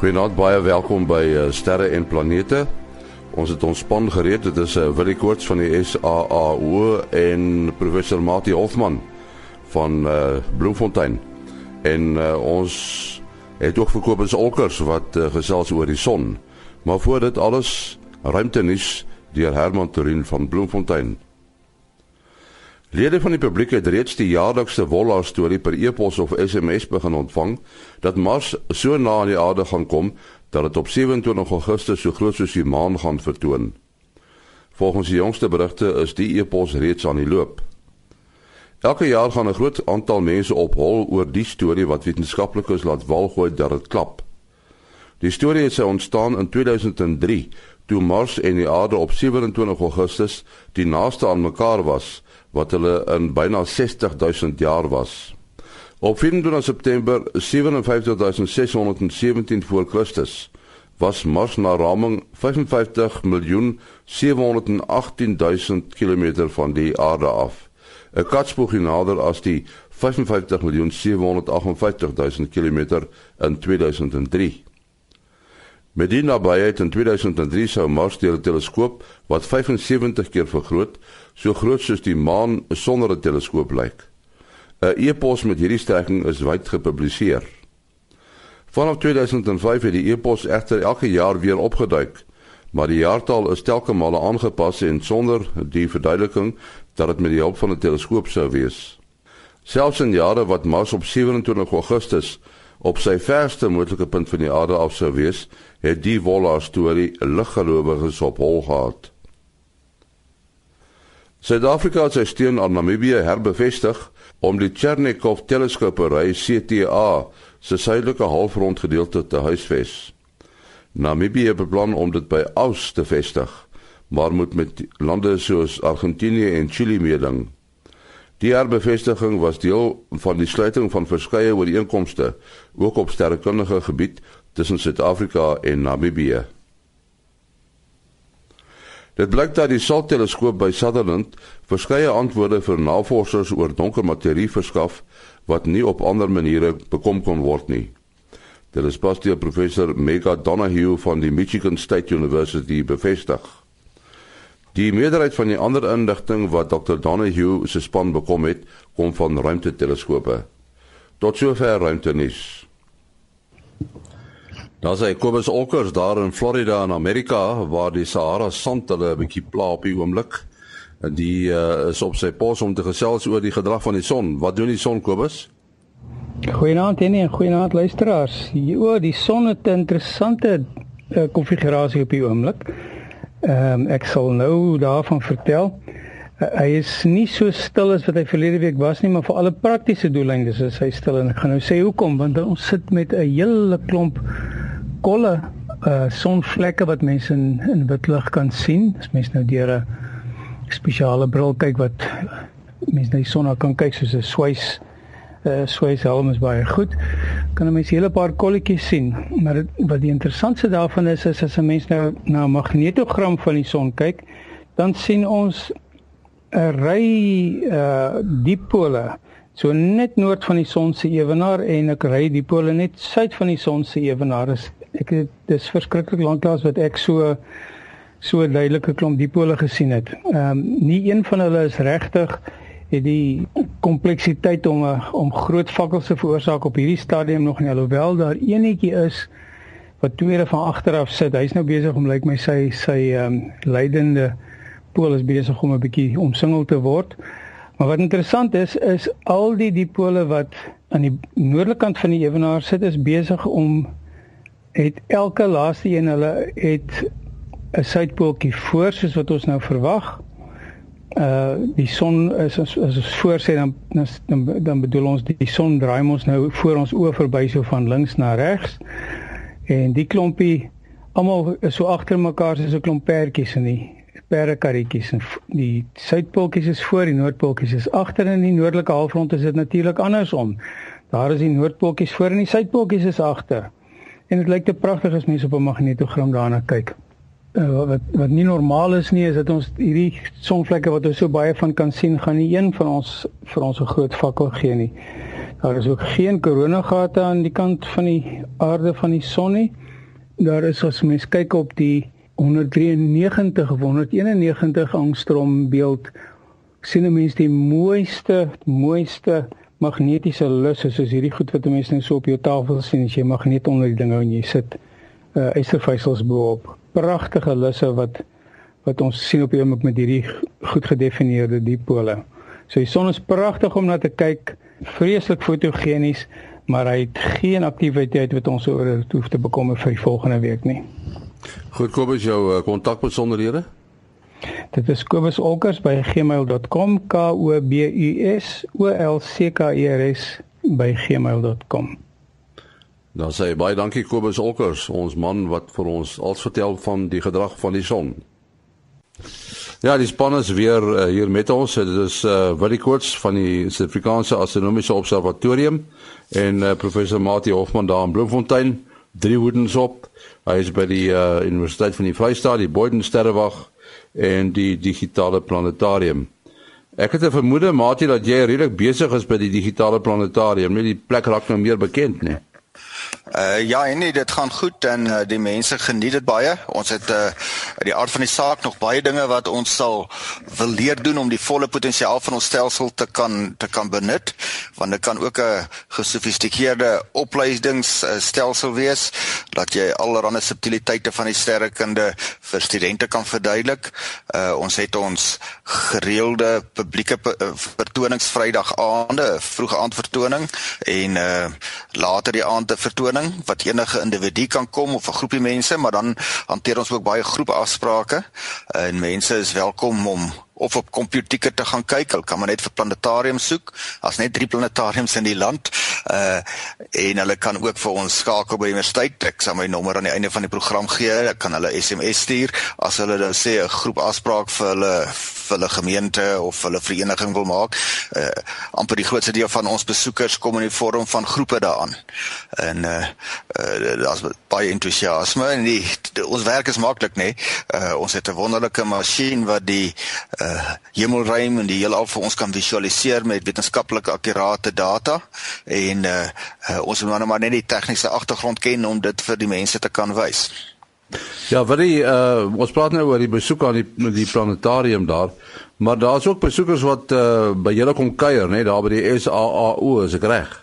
Goeienaand, baie welkom by uh, Sterre en Planete. Ons het ons span gereed. Dit is uh, Willie Koorts van die SAAO en professor Mati Hofman van uh, Bloemfontein. En uh, ons het ook vir Kobus Olkers wat uh, gesels oor die son. Maar voor dit alles ruimtenis deur Herman Torin van Bloemfontein. Lede van die publiek het reeds die jaarlikse Wolla storie per e-pos of SMS begin ontvang dat Mars so na die aarde gaan kom dat dit op 27 Augustus so groot soos die maan gaan vertoon. Volgens die jongste berigte is die e-pos reeds aan die loop. Elke jaar gaan 'n groot aantal mense op hol oor die storie wat wetenskaplikes laat walgooi dat dit klap. Die storie het sy ontstaan in 2003 toe Mars en die aarde op 27 Augustus die naaste aan mekaar was wat hulle in byna 60000 jaar was. Op 24 September 57617 voor Christus was Mars na raming 55 miljoen 718000 km van die aarde af. 'n Katspoegie nader as die 55 miljoen 758000 km in 2003. Met die nabyheid in 2003 sou Mars deur 'n teleskoop wat 75 keer vergroot, so groot soos die maan sonder 'n teleskoop lyk. 'n E-pos met hierdie strekking is wyd gepubliseer. Vanaf 2005 het die e-pos egter elke jaar weer opgeduik, maar die jaartal is telke male aangepas en sonder die verduideliking dat dit met die hulp van 'n teleskoop sou wees. Selfs in jare wat Mars op 27 Augustus op sy verste moontlike punt van die aarde af sou wees, het die Wolla storie liggelowiges op hol gehad. Suid-Afrika het sy steun aan Namibië herbevestig om die Chernikov teleskoopary CTA se suidelike halfrondgedeelte te huisves. Namibië beplan om dit by Aus te vestig, maar moet met lande soos Argentinië en Chili meeding. Die herbevestiging was deel van die sluiting van verskeie ooreenkomste ook op sterrekundige gebied tussen Suid-Afrika en Namibië. Dit blyk dat die SALT-teleskoop by Sutherland verskeie antwoorde vir navorsers oor donker materie verskaf wat nie op ander maniere bekom kon word nie. Dit is pas deur professor Mega Donahue van die Michigan State University bevestig. Die meerderheid van die ander inligting wat Dr. Donahue se span bekom het, kom van ruimteteleskope. Tot sover ruimtenis. Daar sê Kobus Olkers daar in Florida in Amerika waar die Sahara sand hulle 'n bietjie pla op die oomblik. Die uh, is op sy pos om te gesels oor die gedrag van die son. Wat doen die son Kobus? Goeienaand en goeienaand luisteraars. Jo, die son het 'n interessante uh, konfigurasie op die oomblik. Ehm um, ek sal nou daarvan vertel. Uh, hy is nie so stil as wat hy verlede week was nie, maar vir alle praktiese doeleindes is hy stil en ek gaan nou sê hoekom want ons sit met 'n hele klomp kolle uh sonvlekke wat mense in in wit lig kan sien. As mens nou deur 'n spesiale bril kyk wat mense na die son kan kyk soos 'n swys uh swys helm is baie goed. Kan 'n mens hele paar kolletjies sien. Maar het, wat die interessantste daarvan is is as 'n mens nou na 'n magnetogram van die son kyk, dan sien ons 'n ry uh dipole so net noord van die son se ewenaar en 'n ry dipole net suid van die son se ewenaar is ek het dis verskriklik lanklaas wat ek so so duidelike klomp dipole gesien het. Ehm um, nie een van hulle is regtig het die kompleksiteit om om groot vakkels te veroorsaak op hierdie stadium nog nie alhoewel daar eenetjie is wat tweede van agteraf sit. Hy's nou besig om lyk like my sy sy ehm um, leidende pool is besig om 'n bietjie omsingel te word. Maar wat interessant is is al die dipole wat aan die noordelike kant van die ewenaar sit is besig om het elke laaste een hulle het 'n suidpooltjie voor soos wat ons nou verwag. Uh die son is as as ons voorsê dan dan dan bedoel ons die son draai ons nou voor ons oë verby so van links na regs. En die klompie almal is so agter mekaar soos 'n klomp perdjies in die perdekarretjies en die suidpooltjies is voor die noordpooltjies is agter in die noordelike halfrond is dit natuurlik andersom. Daar is die noordpooltjies voor en die suidpooltjies is agter. En dit lyk te pragtig as mense op 'n magnetogram daarna kyk. Uh, wat wat nie normaal is nie is dat ons hierdie sonvlekke wat ons so baie van kan sien, gaan nie een van ons vir ons 'n groot fakkel gee nie. Daar is ook geen koronagate aan die kant van die aarde van die son nie. daar is as mens kyk op die 193 of 191 angstrom beeld sien 'n mens die mooiste mooiste magnetiese lusse soos hierdie goed wat mense nou so op jou tafel sien as jy magneet onder die ding hou en jy sit uh ystervysels bo-op. Pragtige lusse wat wat ons sien op die oomblik met hierdie goed gedefinieerde dipole. So die son is pragtig om na te kyk, vreeslik fotogenies, maar hy het geen aktiwiteit wat ons oor hoef te bekommer vir die volgende week nie. Goed, Kobus, jou uh, kontakbesonderhede? Dit is kobusolkers@gmail.com k o b u s o l c k e r s by gmail.com. Dan sê baie dankie Kobus Olkers, ons man wat vir ons alles vertel van die gedrag van die son. Ja, die span is weer uh, hier met ons. Dit is uh Willie Koorts van die Suid-Afrikaanse Astronomiese Observatorium en uh, professor Mati Hofman daar in Bloemfontein, drie hoedens op. Hy is by die uh Universiteit van die Vrystaat, die Boyden Sterrewag en die digitale planetarium. Ek het 'n vermoede Mati dat jy redelik besig is by die digitale planetarium, net die plek raak nou meer bekend, né? Nee? Uh ja, nee, dit gaan goed en uh, die mense geniet dit baie. Ons het uh die aard van die saak nog baie dinge wat ons sal wil leer doen om die volle potensiaal van ons stelsel te kan te kan benut, want dit kan ook 'n gesofistikeerde opleidingsstelsel wees dat jy allerlei subtiliteite van die sterrekunde vir studente kan verduidelik. Uh ons het ons gereelde publieke vertonings Vrydag aande, vroeë aand vertoning en uh later die aand 'n vertoning wat enige individu kan kom of 'n groepie mense, maar dan hanteer ons ook baie groep afsprake. En mense is welkom om of op komputieke te gaan kyk. Hulle kan maar net vir planetarium soek. Daar's net 3 planetariums in die land. Uh en hulle kan ook vir ons skakel by die universiteit. Ek sal my nommer aan die einde van die program gee. Ek kan hulle SMS stuur as hulle dan sê 'n groep afspraak vir hulle vir hulle gemeente of hulle vereniging wil maak. Uh amper die grootste deel van ons besoekers kom in die vorm van groepe daaraan. En uh, uh daar's baie entoesiasme en die, die ons werk is maklik nê. Nee. Uh ons het 'n wonderlike masjien wat die uh uh hemelruim en die heelal vir ons kan visualiseer met wetenskaplike akkurate data en uh, uh ons moet nou maar net die tegniese agtergrond ken om dit vir die mense te kan wys. Ja, vir die uh ons praat nou oor die besoek aan die die planetarium daar, maar daar's ook besoekers wat uh by julle kom kuier, né, daar by die SAAO, is ek reg?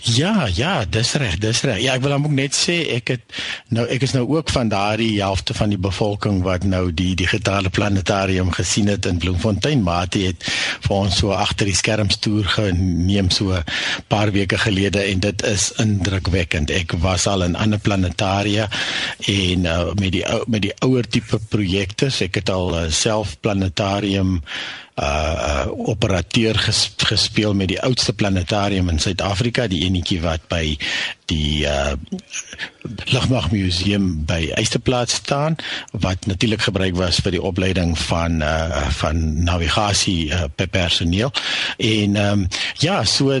Ja, ja, dis reg, dis reg. Ja, ek wil ook net sê ek het nou ek is nou ook van daardie helfte van die bevolking wat nou die digitale planetarium gesien het in Bloemfontein, maar dit het vir ons so agter die skerms toer geneem so 'n paar weke gelede en dit is indrukwekkend. Ek was al in ander planetaria en uh, met die met die ouer tipe projekte, ek het al uh, self planetarium uh operateur ges, gespeel met die oudste planetarium in Suid-Afrika, die enetjie wat by die uh Lugmagmuseum by Eysterplaats staan wat natuurlik gebruik was vir die opleiding van uh van navigasie uh, personeel. En ehm um, ja, so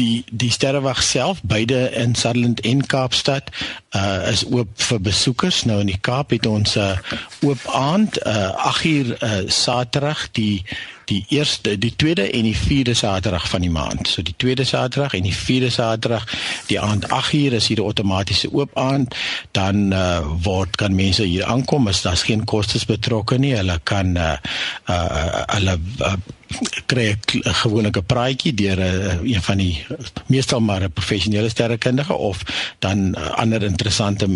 die die sterrewag self beide in Sutherland en Kaapstad uh is oop vir besoekers. Nou in die Kaap het ons 'n uh, oop aand uh 8 uur uh Saterdag die die eerste, die tweede en die vierde Saterdag van die maand. So die tweede Saterdag en die vierde Saterdag, die aand 8uur is hier 'n outomatiese oop aand, dan uh, word kan mense hier aankom, as daar's geen kostes betrokke nie. Hulle kan uh uh hulle uh, kry 'n gewone praatjie deur 'n uh, een van die meestal maar 'n professionele sterrekundige of dan uh, ander interessante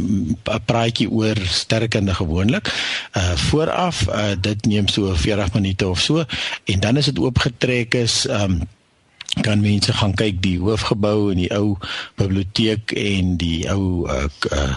praatjie oor sterrekunde gewoonlik. Uh vooraf uh, dit neem so 40 minute of so en dan is dit oopgetrek is um kan mense gaan kyk die hoofgebou en die ou biblioteek en die ou uh, uh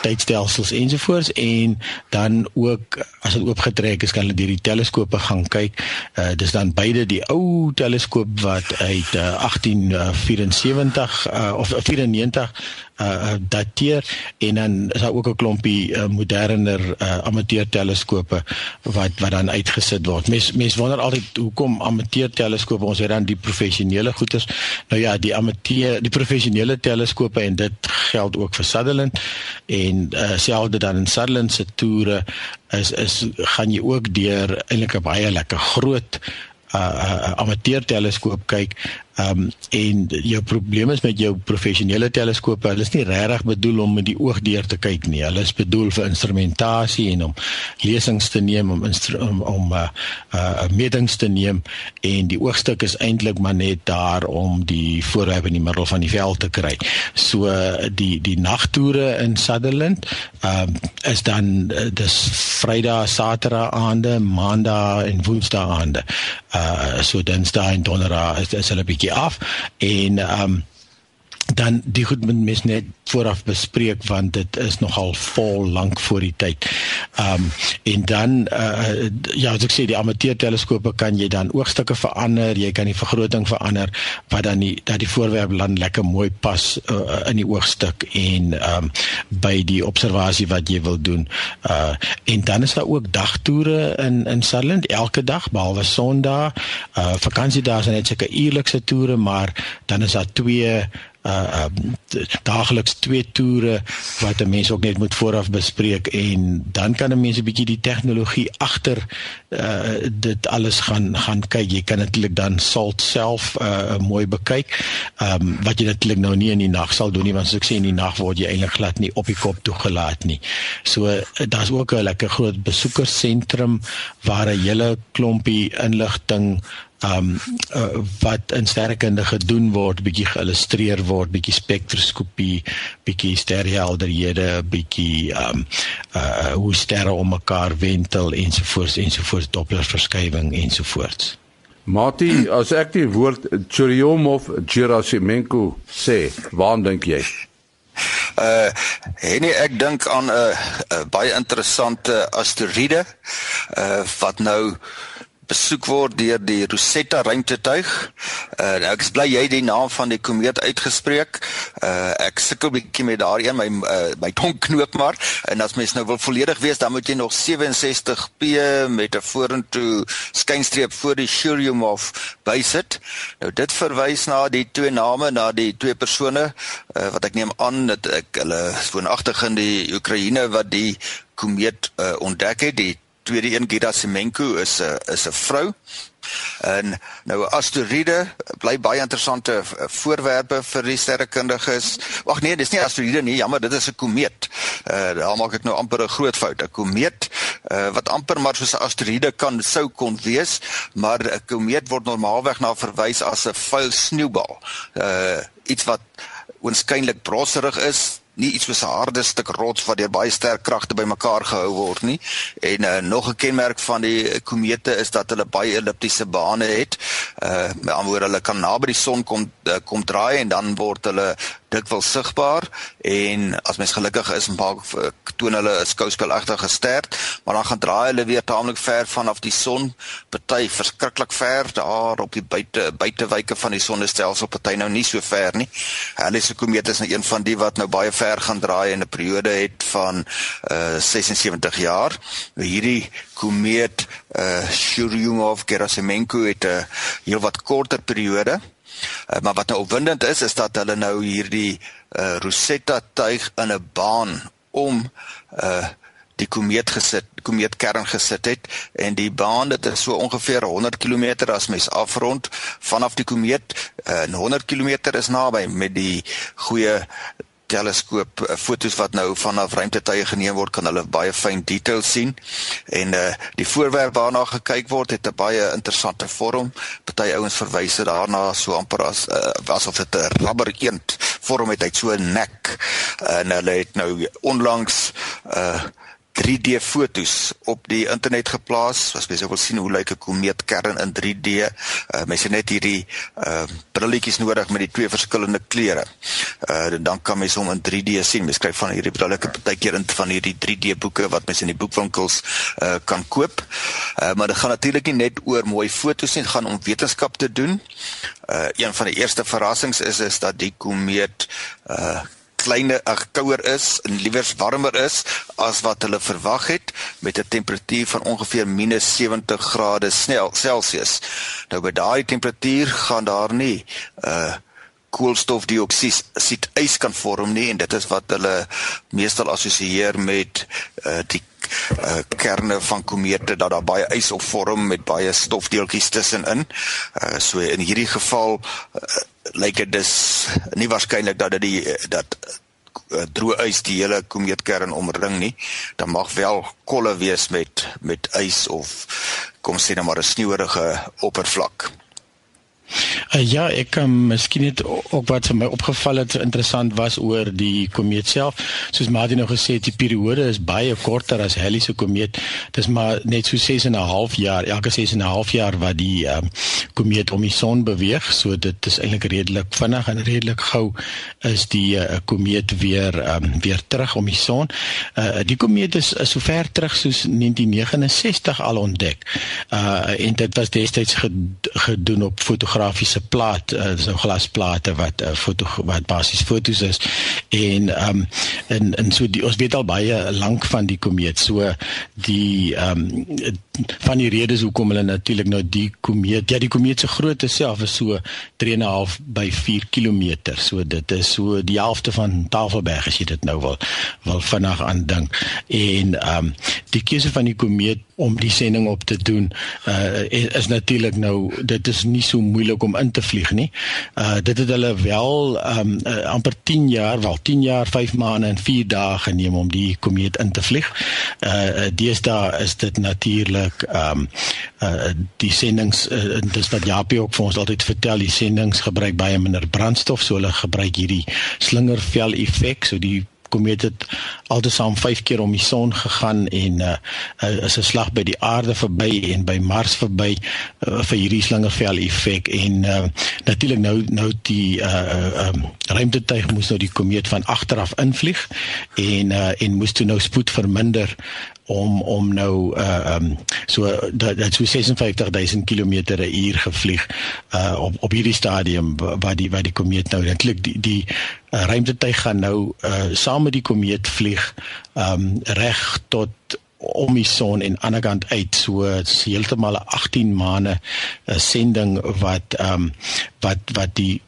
tydstelsels ensovoorts en dan ook as dit oopgetrek is kan hulle deur die teleskope gaan kyk. Uh dis dan beide die ou teleskoop wat uit uh, 1874 uh, of 94 uh dateer en dan is daar ook 'n klompie uh, moderner uh, amateur teleskope wat wat dan uitgesit word. Mens mens wonder altyd hoekom amateur teleskope ons het dan die professionele goeders. Nou ja, die amateur die professionele teleskope en dit geld ook vir Sutherland en uh, selfde dan in Sutherland se toere is is gaan jy ook deur eintlik 'n baie lekker groot uh, uh amateur teleskoop kyk Ehm um, en jou probleem is met jou professionele teleskope, hulle is nie regtig bedoel om met die oog deur te kyk nie. Hulle is bedoel vir instrumentasie en om lesings te neem om om om uh, uh metings te neem en die oogstuk is eintlik maar net daar om die voorwerp in die middel van die veld te kry. So die die nagtoere in Sutherland ehm um, is dan uh, dis Vrydag, Saterdag aande, Maandag en Woensdag aande. Uh so Dinsdag en Donderdag is, is hulle bietjie af en ehm um, dan die goed moet mens net vooraf bespreek want dit is nogal vol lank voor die tyd. Ehm um, en dan uh, ja, as ek sê die amateur teleskope kan jy dan oogstukke verander, jy kan die vergroting verander wat dan die dat die voorwerp dan lekker mooi pas uh, in die oogstuk en ehm um, by die observasie wat jy wil doen. Uh en dan is daar ook dagtoere in in Sutherland elke dag behalwe Sondag. Uh vakansiedae is net seker uurlikse toere, maar dan is daar twee uh um, daagliks twee toere wat 'n mens ook net moet vooraf bespreek en dan kan 'n mens 'n bietjie die tegnologie agter uh dit alles gaan gaan kyk. Jy kan natuurlik dan salt self uh mooi bekyk. Um wat jy natuurlik nou nie in die nag sal doen nie want soos ek sê in die nag word jy eintlik glad nie op die kop toegelaat nie. So daar's ook 'n lekker groot besoekersentrum waar 'n hele klompie inligting um uh, wat in sterrekunde gedoen word, bietjie geillustreer word, bietjie spektroskopie, bietjie sterrehelderhede, bietjie um uh hoe sterre om mekaar wentel ensovoorts ensovoorts Doppler verskywing ensovoorts. Mati, as ek die woord Churyumov Gerasimenko sê, waar dink jy? Uh en ek dink aan 'n uh, uh, baie interessante asteroïde uh wat nou besoek word deur die Rosetta ruimtetuig. Uh ek is bly jy die naam van die komeet uitgespreek. Uh ek sukkel bietjie met daarin my uh, my tong knoop maar en as mens nou wil volledig wees dan moet jy nog 67p met 'n vorentoe skynstreep voor die Churyumov bysit. Nou dit verwys na die twee name na die twee persone uh, wat ek neem aan dat ek hulle woonagtig in die Oekraïne wat die komeet uh, ontdek het die tweede een Gerasimenko is 'n is 'n vrou. En nou asteroïde bly baie interessante eh, voorwerpe vir die sterrekundiges. Wag nee, dis nie asteroïde nie, jammer, dit is 'n komeet. Uh daar maak ek nou amper 'n groot fout. 'n Komeet uh wat amper maar soos 'n asteroïde kan sou kon wees, maar 'n komeet word normaalweg na verwys as 'n vuil sneeubal. Uh iets wat oënskynlik brosserig is, nie iets soos 'n harde stuk rots wat deur baie sterk kragte bymekaar gehou word nie. En uh, nog 'n kenmerk van die komete is dat hulle baie elliptiese bane het. Uh met ander woorde hulle kan naby die son kom uh, kom draai en dan word hulle dikwels sigbaar en as mens gelukkig is maak toon hulle 'n skouspelagtige ster, maar dan gaan draai hulle weer taamlik ver vanaf die son, party verskriklik ver daar op die buite buitewyke van die sonnestelsel, party nou nie so ver nie. Hulle se komeet is nou een van die wat nou baie ver gaan draai in 'n periode het van uh 76 jaar. Hierdie komeet uh Churyumov-Gerasimenko het 'n heelwat korter periode Uh, maar wat nou opwindend is is dat hulle nou hierdie uh, Rosetta tuig in 'n baan om uh die komeet gesit, komeetkern gesit het en die baan dit is so ongeveer 100 km as mens afrond vanaf die komeet uh, en 100 km is naby met die goeie teleskoop uh, fotos wat nou vanaf ruimtetuie geneem word kan hulle baie fyn detail sien. En uh, die voorwerp waarna gekyk word het 'n baie interessante vorm. Party ouens verwys dit daarna so amper as uh, asof dit 'n rubber eend vorm het. Uit so 'n nek. En hulle het nou onlangs uh 3D fotos op die internet geplaas. As mense wil sien hoe lyk 'n komeetkern in 3D, uh, mense net hierdie uh brilletjies nodig met die twee verskillende kleure. Uh dan kan mense hom in 3D sien. Mense kry van hierdie brillike partykeer in van hierdie 3D boeke wat mense in die boekwinkels uh kan koop. Uh maar dit gaan natuurlik nie net oor mooi fotos nie, dit gaan om wetenskap te doen. Uh een van die eerste verrassings is is dat die komeet uh kleiner ag kouer is en liewer warmer is as wat hulle verwag het met 'n temperatuur van ongeveer -70 grade Celsius. Nou by daai temperatuur gaan daar nie uh koolstofdioksied ys kan vorm nie en dit is wat hulle meestal assosieer met uh, die uh, kerne van komete dat daar baie ys op vorm met baie stofdeeltjies tussenin. Uh, so in hierdie geval uh, lyk dit dus nie waarskynlik dat dit die dat uh, droë ys die hele komeetkern omring nie. Dan mag wel kolle wees met met ys of kom sê net maar 'n sneeuerige oppervlak. Uh, ja, ek kan um, miskien net ook wat vir my opgeval het interessant was oor die komeet self. Soos Martin nou gesê het, die periode is baie korter as Halley se komeet. Dis maar net so 6 en 'n half jaar, elke 6 en 'n half jaar wat die um, komeet om die son beweeg. So dit is eintlik redelik vinnig en redelik gou is die uh, komeet weer um, weer terug om die son. Uh, die komeet is, is so ver terug soos 1969 al ontdek. Uh, en dit was destyds gedoen op fotografie fotografiese plaat, uh, so glasplate wat uh, foto wat basies fotos is en ehm um, en en so die, ons weet al baie lank van die komeet. So die ehm um, van die redes hoekom hulle natuurlik nou die komeet, ja die komeet se grootte self is so 3.5 by 4 km. So dit is so die helfte van Tafelberg as jy dit nou wil wil vinnig aandink. En ehm um, die keuse van die komeet om die sending op te doen uh is, is natuurlik nou dit is nie so moeilik om in te vlieg nie. Uh dit het hulle wel um uh, amper 10 jaar, wel 10 jaar, 5 maande en 4 dae geneem om die komeet in te vlieg. Uh deesdae is dit natuurlik um uh die sendings uh, dis wat Japie ook vir ons altyd vertel, die sendings gebruik baie minder brandstof, so hulle gebruik hierdie slingervel effek, so die komeet het altesaam 5 keer om die son gegaan en uh is 'n slag by die aarde verby en by Mars verby uh, vir hierdie slingervel effek en uh natuurlik nou nou die uh um ruimtetuig moes nou die komeet van agteraf invlieg en uh en moes toe nou spoed verminder om om nou uh um so dat dat so 56000 km/h gevlieg uh op op hierdie stadium waar die waar die komeet nou eintlik die die uh, ruimtetuig gaan nou uh saam met die komeet vlieg um reg tot om die son en aan die kant uit. So heeltemal 'n 18 maande uh, sending wat um wat wat die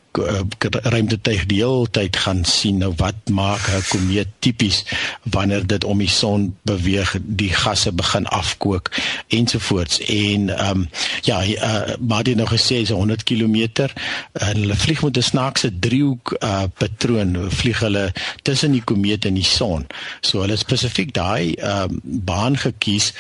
ruimtetuig die hele tyd gaan sien nou wat maak 'n komeet tipies wanneer dit om die son beweeg die gasse begin afkook ensovoorts en ehm um, ja uh, maar dit nog gesê is 100 km en hulle vlieg met 'n snaakse driehoek uh, patroon vlieg hulle tussen die komeet en die son. So hulle spesifiek daai uh, baan gekies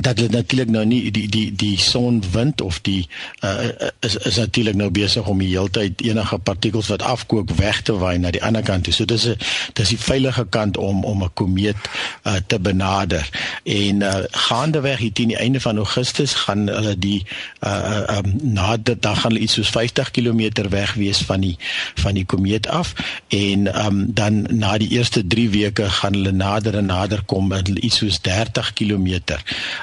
dat dit natuurlik nou nie die die die sonwind of die uh, is is natuurlik nou besig om die heeltyd enige partikels wat afkook weg te waai na die ander kant toe. So dis 'n dis die veilige kant om om 'n komeet uh, te benader. En uh, gaandeweg hier teen die einde van Augustus gaan hulle die uh, um, na dit dan gaan hulle iets soos 50 km weg wees van die van die komeet af en um, dan na die eerste 3 weke gaan hulle nader en nader kom met iets soos 30 km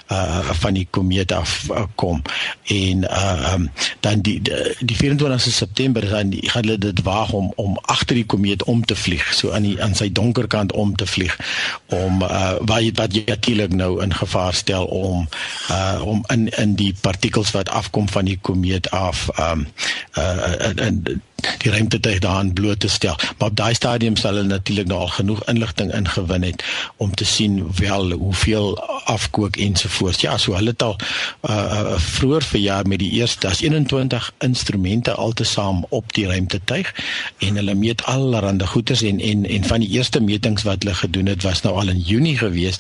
uh van die komeet af uh, kom. En uh um, dan die die 24 September dan die, gaan hulle dit waag om om agter die komeet om te vlieg so aan die aan sy donker kant om te vlieg om uh wat wat jy natuurlik nou in gevaar stel om uh om in in die partikels wat afkom van die komeet af um uh en die ruimtetuig daaraan bloot te stel. Maar op daai stadium sal hulle natuurlik nou al genoeg inligting ingewin het om te sien wel hoeveel afkook ensovoorts. Ja, so hulle het al uh, uh vroeër verjaar met die eerste as 21 instrumente altesaam op die ruimtetuig en hulle meet allerlei goeters en en en van die eerste metings wat hulle gedoen het was nou al in Junie gewees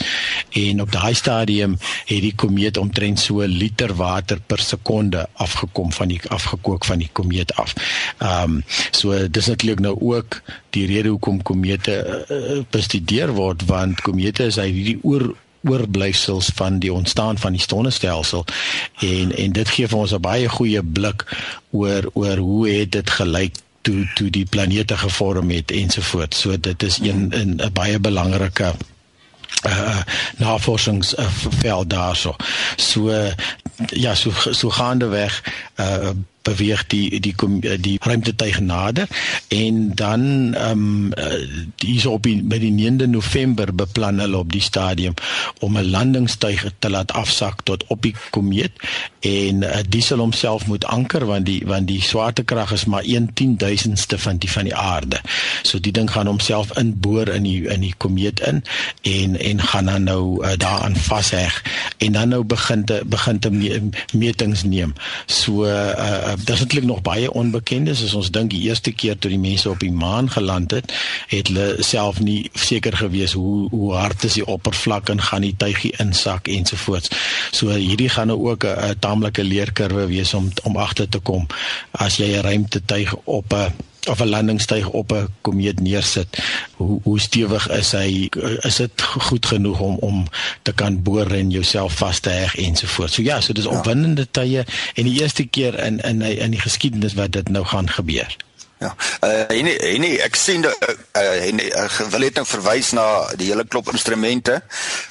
en op daai stadium het die komeet omtrent so 'n liter water per sekonde afgekom van die afgekook van die komeet af. Um Ehm um, so dis natuurlik nou ook die rede hoekom komete uh, bestudeer word want komete is hy hierdie oor oorblyfsels van die ontstaan van die sonnestelsel en en dit gee vir ons 'n baie goeie blik oor oor hoe het dit gelyk toe toe die planete gevorm het ensovoorts. So dit is een 'n baie belangrike uh navorsingsveld uh, daarso. So ja, so so gaande weg uh beweeg die die die, die ruimtetuig nader en dan ehm um, hierso op die, by die 9de November beplan hulle op die stadium om 'n landingstuig te laat afsak tot op die komeet en uh, die sal homself moet anker want die want die swaartekrag is maar 1/10000ste van die van die aarde. So die ding gaan homself inboor in die in die komeet in en en gaan dan nou uh, daaraan vasheg en dan nou begin te begin te metings neem. So uh daar's eintlik nog baie onbekendes as ons dink die eerste keer toe die mense op die maan geland het, het hulle self nie seker gewees hoe hoe hard is die oppervlak en gaan die tuigie insak ensovoorts. So hierdie gaan nou ook 'n taamlike leerkurwe wees om om agter te kom as jy 'n ruimtetuig op 'n of 'n landingstuig op 'n komeet neersit. Hoe hoe stewig is hy? Is dit goed genoeg om om te kan boor en jouself vas te heg ensovoorts. So ja, so dis ja. opwindende tye en die eerste keer in in in die geskiedenis wat dit nou gaan gebeur. Ja. Uh en en ek sien dat uh en uh, wil net nou verwys na die hele klop instrumente.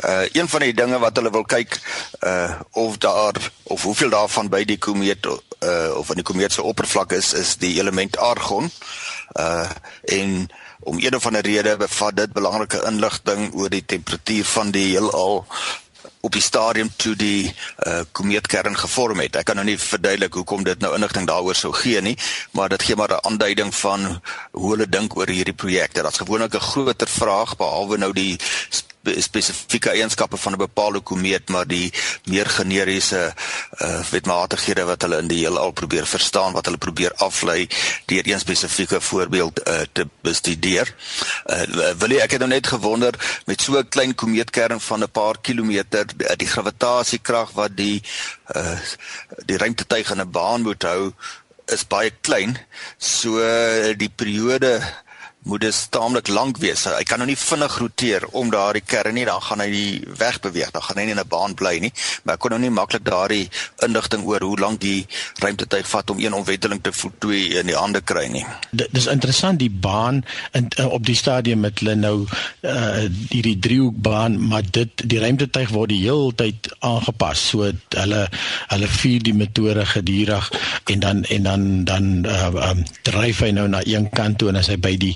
Uh een van die dinge wat hulle wil kyk uh of daar of hoeveel daarvan by die komeet uh of aan die komeet se oppervlak is is die element argon. Uh en om een of ander rede bevat dit belangrike inligting oor die temperatuur van die heelal op die stadium toe die uh, komeetkern gevorm het. Ek kan nou nie verduidelik hoekom dit nou inligting daaroor sou gee nie, maar dit gee maar 'n aanduiding van hoe hulle dink oor hierdie projekte. Dit's gewoonlik 'n groter vraag behalwe nou die spesifieke eienskappe van 'n bepaalde komeet maar die meer generiese uh, wetmatighede wat hulle in die heelal probeer verstaan wat hulle probeer aflei deur een spesifieke voorbeeld uh, te bestudeer. Uh, wil jy ek het nou net gewonder met so 'n klein komeetkern van 'n paar kilometer die gravitasiekrag wat die uh, die ruimtetuig in 'n baan moet hou is baie klein. So die periode moet dit taamlik lank wees. Hy kan nou nie vinnig roteer om daardie kern nie, dan gaan hy nie wegbeweeg, dan gaan hy nie in 'n baan bly nie. Maar ek kon nou nie maklik daardie inligting oor hoe lank die ruimtetuig vat om een omwenteling te voltooi in die hande kry nie. Dit is interessant die baan in uh, op die stadium met hulle nou uh hierdie driehoekbaan, maar dit die ruimtetuig word die hele tyd aangepas. So hulle hulle vier die metode gedurig en dan en dan dan uh um, dryf hy nou na een kant toe en as hy by die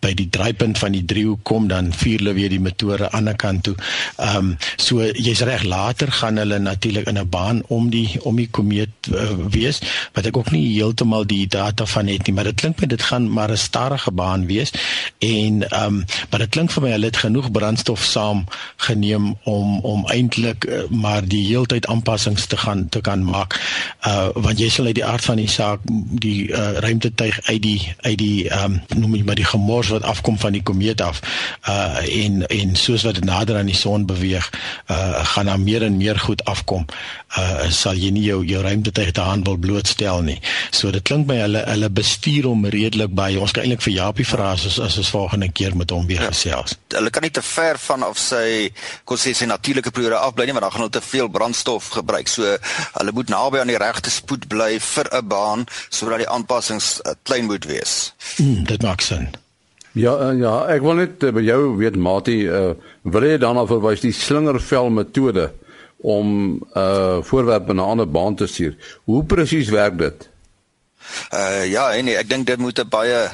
by die draaipunt van die driehoek kom dan vier hulle weer die motore aan die kant toe. Ehm um, so jy's reg later gaan hulle natuurlik in 'n baan om die om die komeet uh, wees wat ek ook nie heeltemal die data van het nie, maar dit klink my dit gaan maar 'n stadige baan wees en ehm um, maar dit klink vir my hulle het genoeg brandstof saam geneem om om eintlik uh, maar die heeltyd aanpassings te gaan te kan maak. Uh want jy sal uit die aard van die saak die uh, ruimtetuig uit die uit die ehm um, noem jy maar die gemors wat afkom van die komeet af uh en en soos wat dit nader aan die son beweeg uh gaan daar meer en meer goed afkom. Uh sal jy nie jou jou ruimtetuig daaraan wil blootstel nie. So dit klink my hulle hulle bestuur hom redelik by ons kan eintlik vir Japie vra as as ons volgende keer met hom weer ja. gesels. Hulle kan nie te ver van of sy kon sê sy natuurlike periode afbly nie want dan gaan hulle te veel brandstof gebruik. So hulle moet naby aan die regte spoed bly vir 'n baan sodat die aanpassings uh, klein moet wees. Hmm, dit maak sin Ja uh, ja, ek wil net uh, by jou weet Mati, uh, wil jy of verwys die slingervel metode om uh voorwerpe na 'n ander baan te stuur. Hoe presies werk dit? Uh ja, nee, ek dink dit moet 'n baie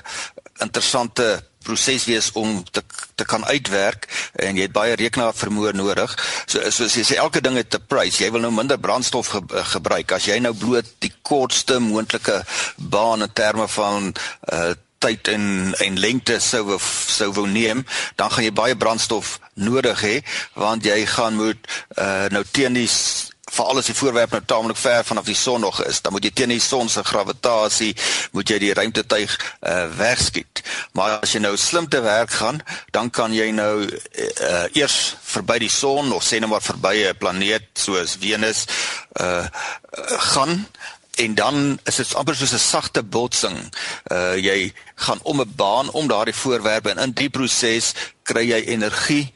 interessante proses wees om te te kan uitwerk en jy het baie rekenaar vermoë nodig. So soos jy sê elke ding het 'n prys. Jy wil nou minder brandstof ge gebruik as jy nou bloot die kortste moontlike baan in terme van uh tyd en en lengte sou sou wou neem, dan gaan jy baie brandstof nodig hê want jy gaan moet uh, nou teen die vir alles die voorwerp nou taamlik ver vanaf die son nog is, dan moet jy teen die son se gravitasie moet jy die ruimtetuig uh, wegskiet. Maar as jy nou slim te werk gaan, dan kan jy nou uh, eers verby die son of sê net maar verby 'n planeet soos Venus uh, gaan en dan is dit amper soos 'n sagte botsing. Uh jy gaan om 'n baan om daardie voorwerpe en in die proses kry jy energie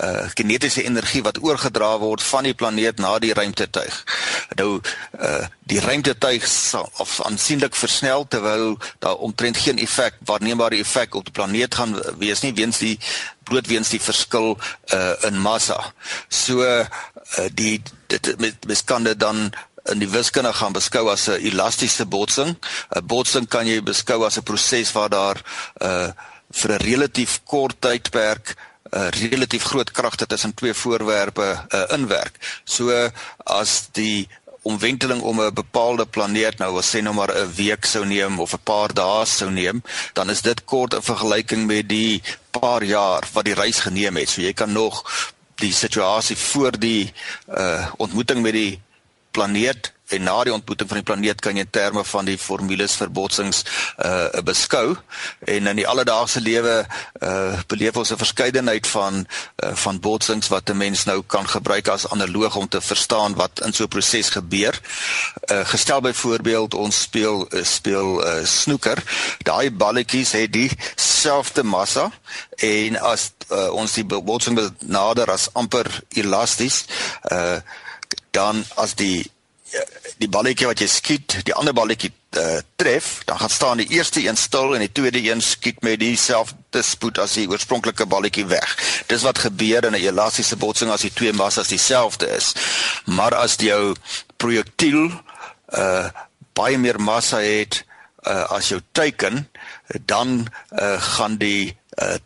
uh kinetiese energie wat oorgedra word van die planeet na die ruimtetuig. Nou uh die ruimtetuig sal of aansienlik versnel terwyl daar omtrent geen effek waarneembare effek op die planeet gaan wees nie weens die bloot weens die verskil uh in massa. So uh die dit mens kan dit dan in die wiskunde gaan beskou as 'n elastiese botsing. 'n Botsing kan jy beskou as 'n proses waar daar uh, vir 'n relatief kort tydperk 'n uh, relatief groot kragte tussen twee voorwerpe uh, inwerk. So as die omwenteling om 'n bepaalde planeet nou as sê nou maar 'n week sou neem of 'n paar dae sou neem, dan is dit kort in vergelyking met die paar jaar wat die reis geneem het. So jy kan nog die situasie voor die uh ontmoeting met die planeet en na die ontmoeting van die planeet kan jy in terme van die formules vir botsings uh beskou en in die alledaagse lewe uh beleef ons 'n verskeidenheid van uh, van botsings wat 'n mens nou kan gebruik as analoog om te verstaan wat in so 'n proses gebeur. Uh gestel byvoorbeeld ons speel uh, speel uh snoeker. Daai balletjies het dieselfde massa en as uh, ons die botsing nader as amper elasties uh dan as die die balletjie wat jy skiet, die ander balletjie uh, tref, dan gaan staan die eerste een stil en die tweede een skiet met dieselfde spoed as die oorspronklike balletjie weg. Dis wat gebeur in 'n elastiese botsing as die twee massas dieselfde is. Maar as jou projektiel uh baie meer massa het uh as jou teiken, dan uh gaan die uh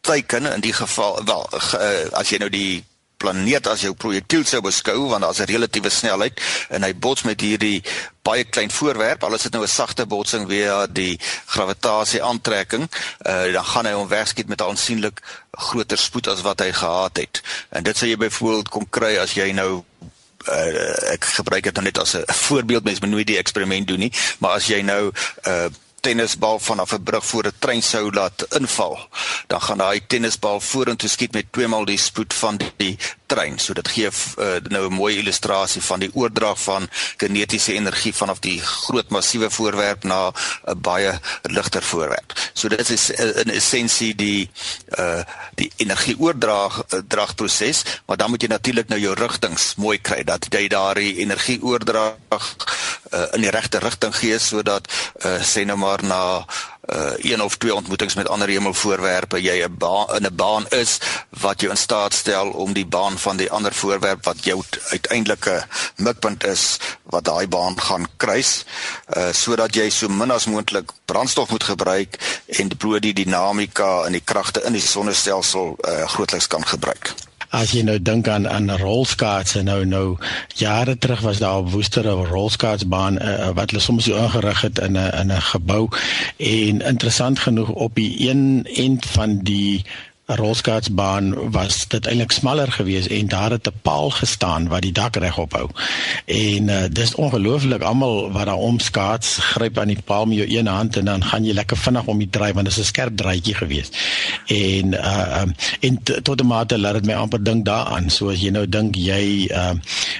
teiken in die geval wel uh, as jy nou die planeet as jou projektiel sou beskou want daar's 'n relatiewe snelheid en hy bots met hierdie baie klein voorwerp. Al is dit nou 'n sagte botsing via die gravitasie aantrekking uh, dan gaan hy hom wegskiet met 'n aansienlik groter spoed as wat hy gehad het. En dit sou jy byvoorbeeld kon kry as jy nou uh, ek gebruik dit nou net as 'n voorbeeld mens moet nooit die eksperiment doen nie maar as jy nou 'n uh, eh, tennisbal vanaf 'n brug voor 'n trein sou laat inval, dan gaan daai tennisbal vorentoe skiet met twee maal die spoed van die trein. So dit gee uh, nou 'n mooi illustrasie van die oordrag van kinetiese energie vanaf die groot massiewe voorwerp na 'n baie ligter voorwerp. So dit is uh, in essensie die uh die energieoordrag uh, dragproses, maar dan moet jy natuurlik nou jou rigtings mooi kry dat jy daardie energieoordrag uh, in die regte rigting gee sodat uh, sê nou maar na uh, een of twee ontmoetings met ander hemelvoorwerpe jy 'n baan in 'n baan is wat jou in staat stel om die baan van die ander voorwerp wat jou uiteindelike mikpunt is wat daai baan gaan kruis uh, sodat jy so min as moontlik brandstof moet gebruik en brood die dinamika en die kragte in die sonnestelsel uh, grootliks kan gebruik as jy nou dink aan aan rolskaats en nou nou jare terug was daar 'n rolskaatsbaan uh, wat hulle soms so ingerig het in 'n in 'n gebou. En interessant genoeg op die een end van die rolskaatsbaan was dit eintlik smaller geweest en daar het 'n paal gestaan wat die dak regop hou. En uh, dis ongelooflik almal wat daar omskaats gryp aan die paal met jou een hand en dan gaan jy lekker vinnig om die draai want dit is 'n skerp draaitjie geweest. En uh en tot 'n mate laat dit my amper dink daaraan. So as jy nou dink jy uh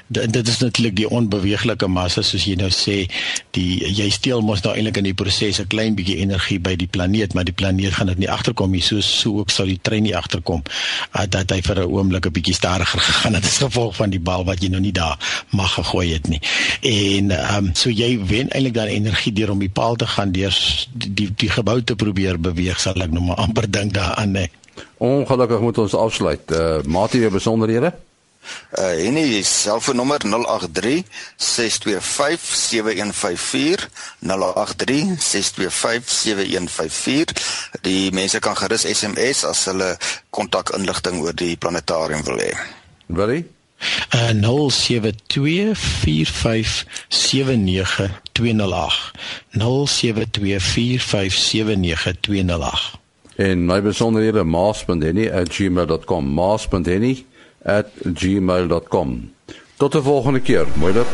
dit is natuurlik die onbeweeglike massa soos jy nou sê, die jy steel mos nou eintlik in die proses 'n klein bietjie energie by die planeet, maar die planeet gaan dit nie agterkom nie. So so ook sou die trein hy nie agterkom uh, dat hy vir 'n oomblik 'n bietjie stadiger gegaan het as gevolg van die bal wat jy nou nie daar mag gegooi het nie. En ehm um, so jy wen eintlik dan energie deur om die paal te gaan deur die die, die gebou te probeer beweeg sal ek nou maar amper dink daaraan nee. Ongelukkig moet ons afsluit. Uh Matie, jou besonderhede? Uh en die selfoonnommer 083 625 7154 083 625 7154 Die mense kan gerus SMS as hulle kontakinligting oor die planetarium wil hê. Willie? Uh 0724579208 0724579208 En my besonderhede maas.henny@gmail.com maas.henny@gmail.com. Tot 'n volgende keer. Mooi dag.